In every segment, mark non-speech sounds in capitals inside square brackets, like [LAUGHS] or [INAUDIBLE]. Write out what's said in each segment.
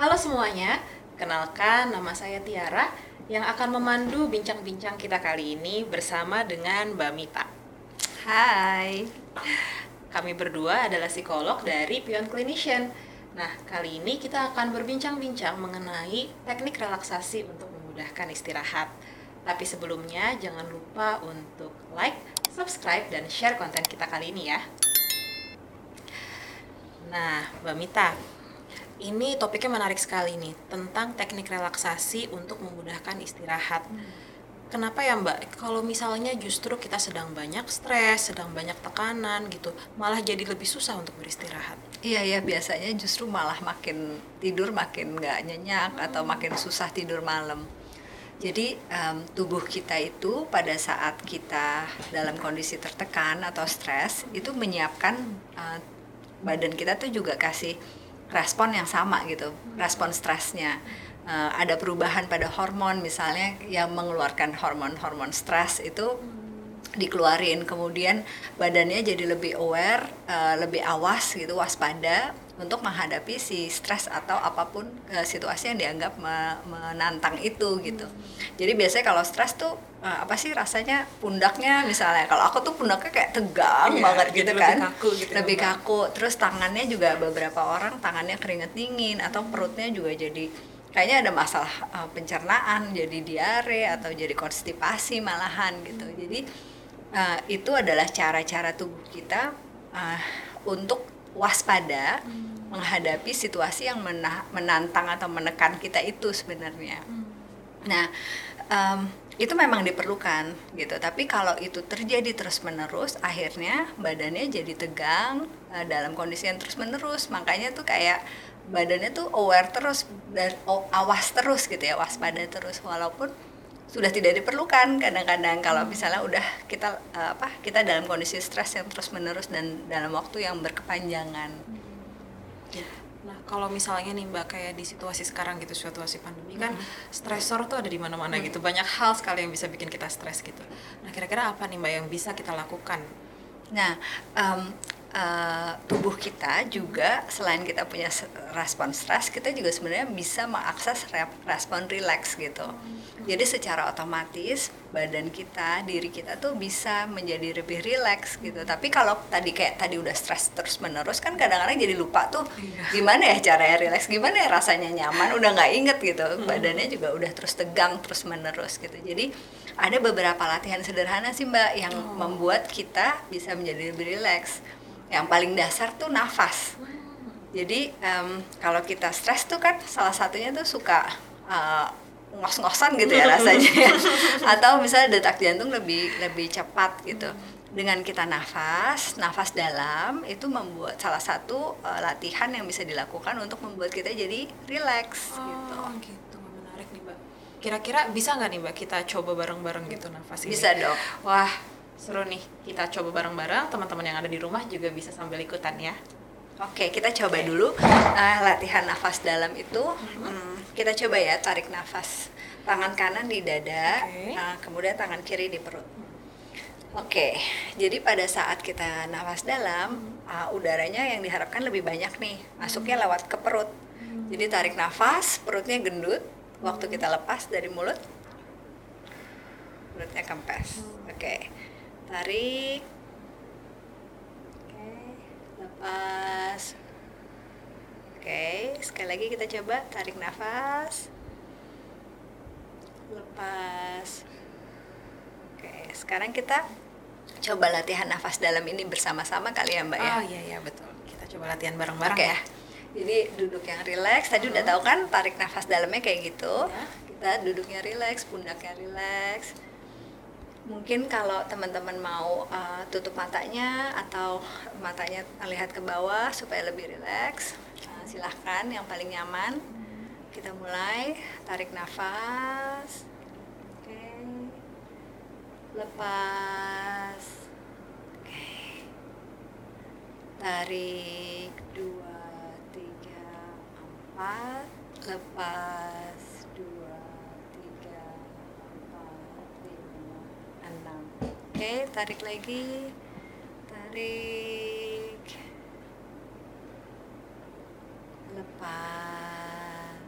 Halo semuanya, kenalkan nama saya Tiara yang akan memandu bincang-bincang kita kali ini bersama dengan Mbak Mita. Hai. Kami berdua adalah psikolog dari Pion Clinician. Nah, kali ini kita akan berbincang-bincang mengenai teknik relaksasi untuk memudahkan istirahat. Tapi sebelumnya jangan lupa untuk like, subscribe, dan share konten kita kali ini ya. Nah, Mbak Mita, ini topiknya menarik sekali nih tentang teknik relaksasi untuk memudahkan istirahat. Kenapa ya Mbak? Kalau misalnya justru kita sedang banyak stres, sedang banyak tekanan gitu, malah jadi lebih susah untuk beristirahat. Iya ya biasanya justru malah makin tidur makin nggak nyenyak atau makin susah tidur malam. Jadi em, tubuh kita itu pada saat kita dalam kondisi tertekan atau stres itu menyiapkan eh, badan kita tuh juga kasih respon yang sama gitu, respon stresnya. Eh, ada perubahan pada hormon misalnya yang mengeluarkan hormon-hormon stres itu dikeluarin kemudian badannya jadi lebih aware eh, lebih awas gitu waspada untuk menghadapi si stres atau apa pun eh, situasi yang dianggap me- menantang itu gitu. Jadi biasanya kalau stres tuh eh, apa sih rasanya pundaknya misalnya. Kalau aku tuh pundaknya kayak tegang Iya, banget gitu lebih kan. kaku gitu ya, lebih kaku. Terus tangannya juga beberapa orang tangannya keringet dingin atau perutnya juga jadi kayaknya ada masalah eh, pencernaan jadi diare atau jadi konstipasi malahan gitu. Jadi eh, itu adalah cara-cara tubuh kita eh, untuk waspada menghadapi situasi yang mena- menantang atau menekan kita itu sebenarnya Nah, em, itu memang diperlukan gitu. Tapi kalau itu terjadi terus-menerus, akhirnya badannya jadi tegang eh, dalam kondisi yang terus-menerus. Makanya tuh kayak badannya tuh aware terus dan awas terus gitu ya, waspada terus walaupun sudah tidak diperlukan kadang-kadang kalau misalnya udah kita eh, apa kita dalam kondisi stres yang terus-menerus dan dalam waktu yang berkepanjangan. Nah, kalau misalnya nih Mbak kayak di situasi sekarang gitu, situasi pandemi kan stresor tuh ada di mana-mana gitu. Banyak hal sekali yang bisa bikin kita stres gitu. Nah, kira-kira apa nih Mbak yang bisa kita lakukan? Nah, em, eh, tubuh kita juga selain kita punya respon stres, kita juga sebenarnya bisa mengakses re- respon rileks gitu. Jadi secara otomatis badan kita, diri kita tuh bisa menjadi lebih rileks gitu. Tapi kalau tadi kayak tadi udah stres terus menerus kan kadang-kadang jadi lupa tuh gimana ya caranya rileks, gimana ya rasanya nyaman, udah nggak inget gitu. Badannya juga udah terus tegang terus menerus gitu. Jadi ada beberapa latihan sederhana sih mbak yang membuat kita bisa menjadi lebih rileks. Yang paling dasar tuh nafas. Jadi em, kalau kita stres tuh kan salah satunya tuh suka eh, ngos-ngosan gitu ya rasanya, [LAUGHS] atau misalnya detak jantung lebih lebih cepat gitu. Dengan kita nafas, nafas dalam itu membuat salah satu eh, latihan yang bisa dilakukan untuk membuat kita jadi rileks gitu. Oh, gitu. Menarik nih Mbak. Kira-kira bisa nggak nih Mbak kita coba bareng-bareng gitu nafas ini? Bisa dong. Wah, seru nih. Kita coba bareng-bareng. Teman-teman yang ada di rumah juga bisa sambil ikutan ya. Oke, kita coba dulu eh, latihan nafas dalam itu. Hmm, kita coba ya tarik nafas. Tangan kanan di dada, Oke. eh, kemudian tangan kiri di perut. Oke, jadi pada saat kita nafas dalam, eh, udaranya yang diharapkan lebih banyak nih, masuknya lewat ke perut. Jadi tarik nafas, perutnya gendut. Waktu kita lepas dari mulut, perutnya kempes. Oke, tarik. Oke, lepas. Oke, sekali lagi kita coba tarik nafas. Lepas. Oke, sekarang kita coba latihan nafas dalam ini bersama-sama kali ya, Mbak ya. Oh iya iya betul. Kita coba latihan bareng-bareng ya. Jadi duduk yang rileks. Tadi udah tahu kan tarik nafas dalamnya kayak gitu. Ya. Kita duduknya rileks, pundaknya rileks. Mungkin kalau teman-teman mau uh, tutup matanya atau matanya lihat ke bawah supaya lebih rileks, uh, silahkan yang paling nyaman. Kita mulai tarik nafas. Oke. Lepas. Oke. Tarik dua, tiga, empat. Lepas oke tarik lagi. Tarik. Lepas.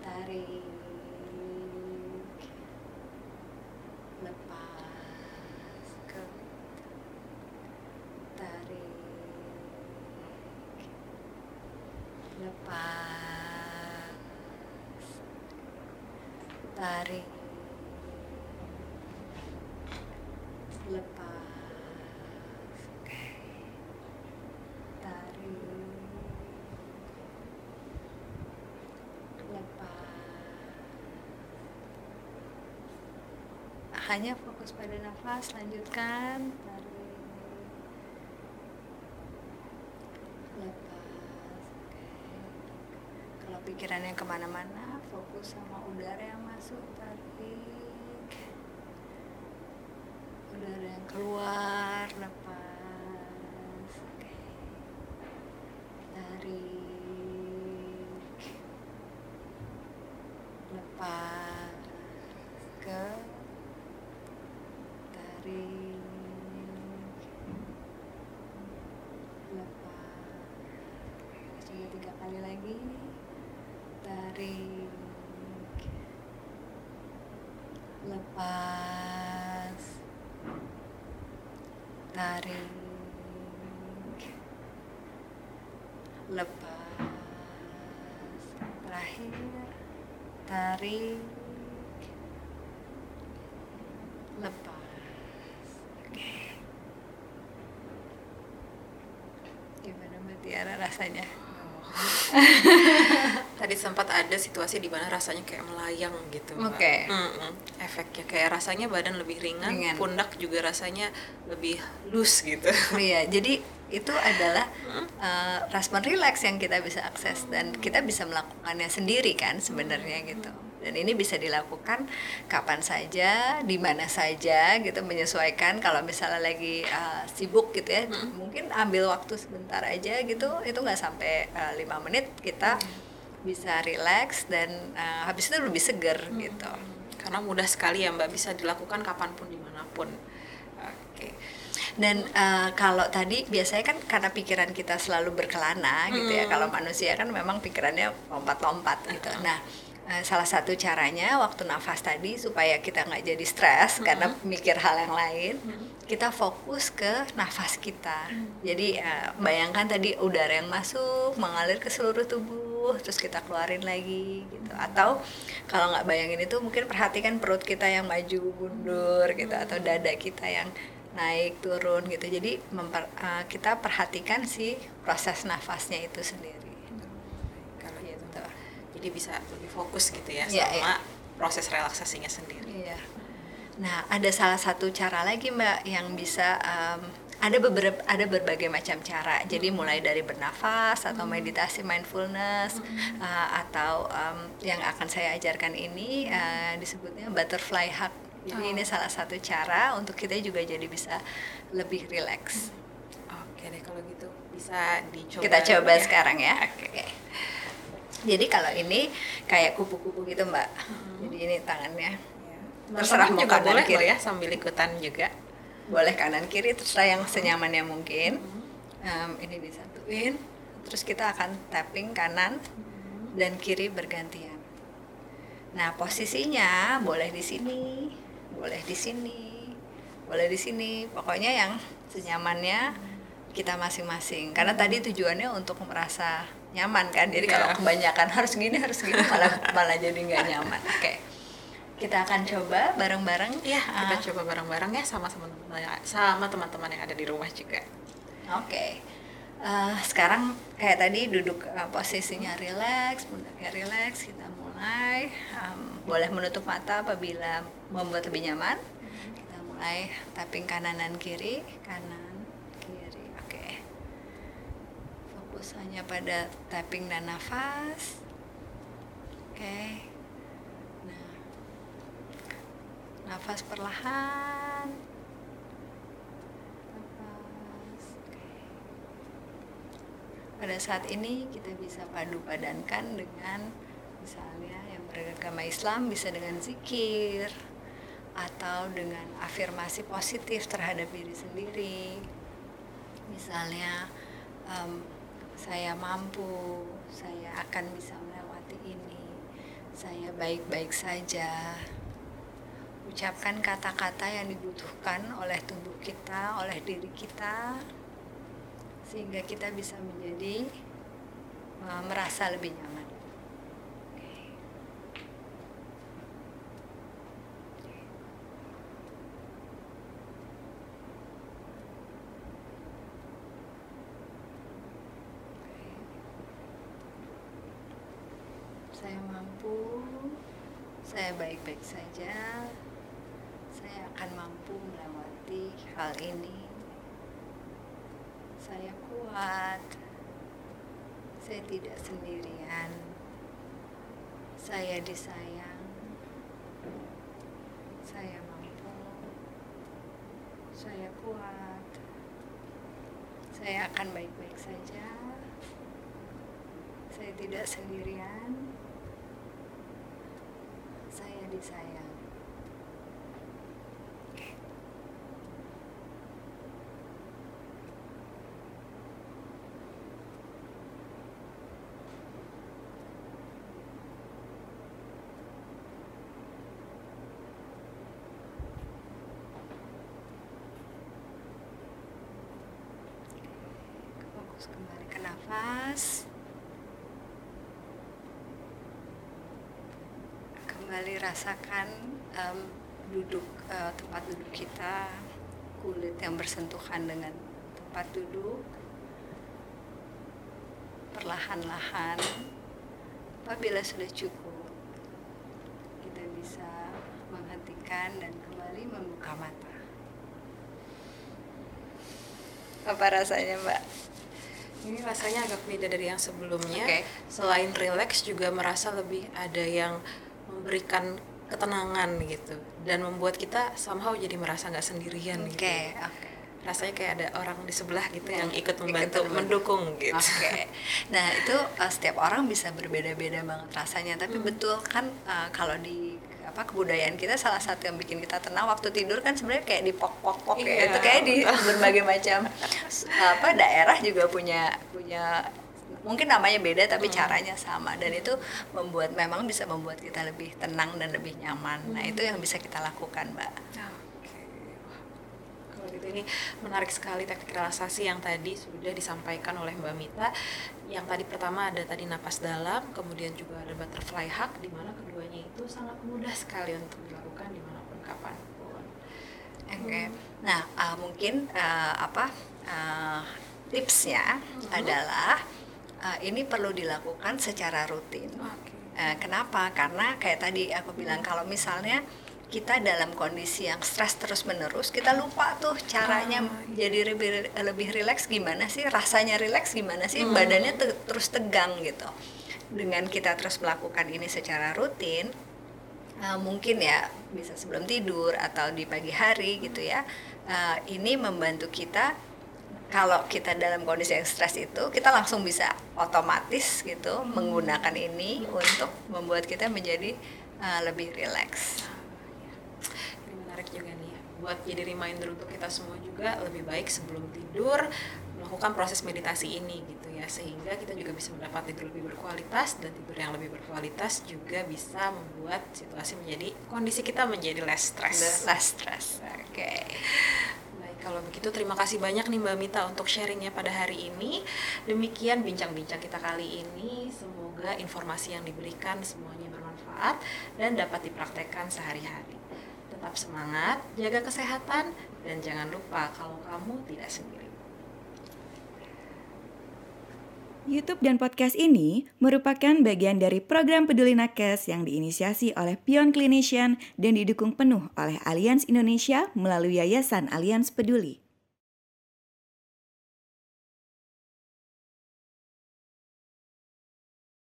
Tarik. Lepas. Ke tarik. Lepas. Tarik. Oke tarik. Lepas hanya fokus pada nafas lanjutkan. Tarik. Lepas. Kalau pikirannya ke mana-mana fokus sama udara yang masuk. Tarik keluar tarik lepas terakhir tarik lepas. Oke. Gimana mbak Tiara rasanya [LAUGHS] Tadi sempat ada situasi di mana rasanya kayak melayang gitu. Oke. Mm-mm. Efeknya kayak rasanya badan lebih ringan, Ringan. pundak juga rasanya lebih loose gitu. Iya, jadi itu adalah uh, respon relax yang kita bisa akses dan kita bisa melakukannya sendiri kan sebenarnya gitu. Dan ini bisa dilakukan kapan saja, di mana saja gitu menyesuaikan kalau misalnya lagi uh, sibuk gitu ya. Mungkin ambil waktu sebentar aja gitu, itu nggak sampai uh, lima menit kita bisa relax dan uh, habis itu lebih seger gitu. Karena mudah sekali ya Mbak bisa dilakukan kapan pun di mana pun. Oke. Dan eh, kalau tadi biasanya kan karena pikiran kita selalu berkelana gitu ya. Kalau manusia kan memang pikirannya lompat-lompat gitu. Nah, eh, salah satu caranya waktu nafas tadi supaya kita nggak jadi stres karena mikir hal yang lain, kita fokus ke nafas kita. Jadi eh, bayangkan tadi udara yang masuk mengalir ke seluruh tubuh, terus kita keluarin lagi gitu. Atau kalau nggak bayangin itu mungkin perhatikan perut kita yang maju mundur gitu atau dada kita yang naik turun gitu jadi memper- uh, kita perhatikan si proses nafasnya itu sendiri Kalau gitu. gitu Jadi bisa lebih fokus gitu ya Iya, sama proses relaksasinya sendiri. iya nah ada salah satu cara lagi mbak yang bisa um, ada beberapa ada berbagai macam cara jadi mulai dari bernafas atau meditasi mindfulness uh, atau um, yang akan saya ajarkan ini uh, disebutnya butterfly hug jadi Oh. ini salah satu cara untuk kita juga jadi bisa lebih rileks Oke deh kalau gitu bisa dicoba. kita coba ya. sekarang ya. Oke. Jadi kalau ini kayak kupu-kupu gitu mbak. Jadi ini tangannya Ya. Terserah mau kanan boleh kiri. ya sambil ikutan juga. Boleh kanan kiri terserah yang senyamannya mungkin. Em, ini disatuin. Terus kita akan tapping kanan dan kiri bergantian. Nah posisinya boleh di sini, boleh di sini, boleh di sini. Pokoknya yang senyamannya kita masing-masing. Karena tadi tujuannya untuk merasa nyaman kan. Jadi kalau Iya. kebanyakan harus gini harus gini malah malah jadi nggak nyaman. Oke. Kita akan coba bareng-bareng. Iya, kita Ah, coba bareng-bareng ya sama teman-teman sama teman-teman yang ada di rumah juga. Oke. Eh, sekarang kayak tadi duduk eh, posisinya rileks, pundaknya rileks, kita mulai. Em, boleh menutup mata apabila membuat lebih nyaman. Kita mulai tapping kanan dan kiri, kanan, kiri. Oke. Fokus hanya pada tapping dan nafas. Oke. Nah. Nafas perlahan. Nafas. Pada saat ini kita bisa padu padankan dengan misalnya yang beragama Islam bisa dengan zikir atau dengan afirmasi positif terhadap diri sendiri. Misalnya em, saya mampu, saya akan bisa melewati ini. Saya baik-baik saja. Ucapkan kata-kata yang dibutuhkan oleh tubuh kita, oleh diri kita sehingga kita bisa menjadi uh, merasa lebih nyaman. Saya mampu, saya baik-baik saja, saya akan mampu melewati hal ini. Saya kuat, saya tidak sendirian, saya disayang, saya mampu, saya kuat, saya akan baik-baik saja, saya tidak sendirian, saya disayang. Kembali ke nafas. Kembali rasakan em, duduk eh, tempat duduk kita, kulit yang bersentuhan dengan tempat duduk. Perlahan-lahan, apabila sudah cukup, kita bisa menghentikan dan kembali membuka mata. Apa rasanya, Mbak? Ini rasanya agak beda dari yang sebelumnya. Oke. Selain rileks juga merasa lebih ada yang memberikan ketenangan gitu dan membuat kita somehow jadi merasa nggak sendirian Oke, gitu. oke. Rasanya kayak ada orang di sebelah gitu yang Hmm, ikut ikut membantu membantu. mendukung gitu. Oke. Nah, itu uh, setiap orang bisa berbeda-beda banget rasanya, tapi Hmm. betul kan uh, kalau di apa kebudayaan kita salah satu yang bikin kita tenang waktu tidur kan sebenarnya kayak di pok-pok-pok ya. Iya. Itu kayak di berbagai macam apa daerah juga punya punya mungkin namanya beda tapi Hmm. caranya sama dan itu membuat memang bisa membuat kita lebih tenang dan lebih nyaman. Nah, Hmm. itu yang bisa kita lakukan, Mbak. Oke. Kalau gitu ini menarik sekali teknik relaksasi yang tadi sudah disampaikan oleh Mbak Mita. Yang tadi pertama ada tadi napas dalam, kemudian juga ada butterfly hug, di mana keduanya itu sangat mudah sekali untuk dilakukan di mana pun kapan pun. Oke. Nah, uh, mungkin uh, apa uh, tipsnya adalah uh, ini perlu dilakukan secara rutin. Oke. Uh, kenapa? Karena kayak tadi aku bilang kalau misalnya kita dalam kondisi yang stres terus menerus, kita lupa tuh caranya Ah, jadi lebih lebih rileks gimana sih? Rasanya rileks gimana sih? Hmm. Badannya te- terus tegang gitu. Dengan kita terus melakukan ini secara rutin, Uh, mungkin ya bisa sebelum tidur atau di pagi hari gitu ya uh, ini membantu kita kalau kita dalam kondisi yang stres itu kita langsung bisa otomatis gitu menggunakan ini untuk membuat kita menjadi uh, lebih rileks Ini menarik juga nih ya. Buat jadi reminder untuk kita semua juga lebih baik sebelum tidur melakukan proses meditasi ini gitu ya sehingga kita juga bisa mendapat tidur lebih berkualitas dan tidur yang lebih berkualitas juga bisa membuat situasi menjadi kondisi kita menjadi less stress. less stress oke Baik, kalau begitu terima kasih banyak nih Mbak Mita untuk sharingnya pada hari ini. Demikian bincang-bincang kita kali ini. Semoga informasi yang diberikan semuanya bermanfaat dan dapat dipraktekkan sehari-hari. Tetap semangat, jaga kesehatan, dan jangan lupa kalau kamu tidak sendiri. YouTube dan podcast ini merupakan bagian dari program Peduli Nakes yang diinisiasi oleh Pion Clinician dan didukung penuh oleh Allianz Indonesia melalui Yayasan Allianz Peduli.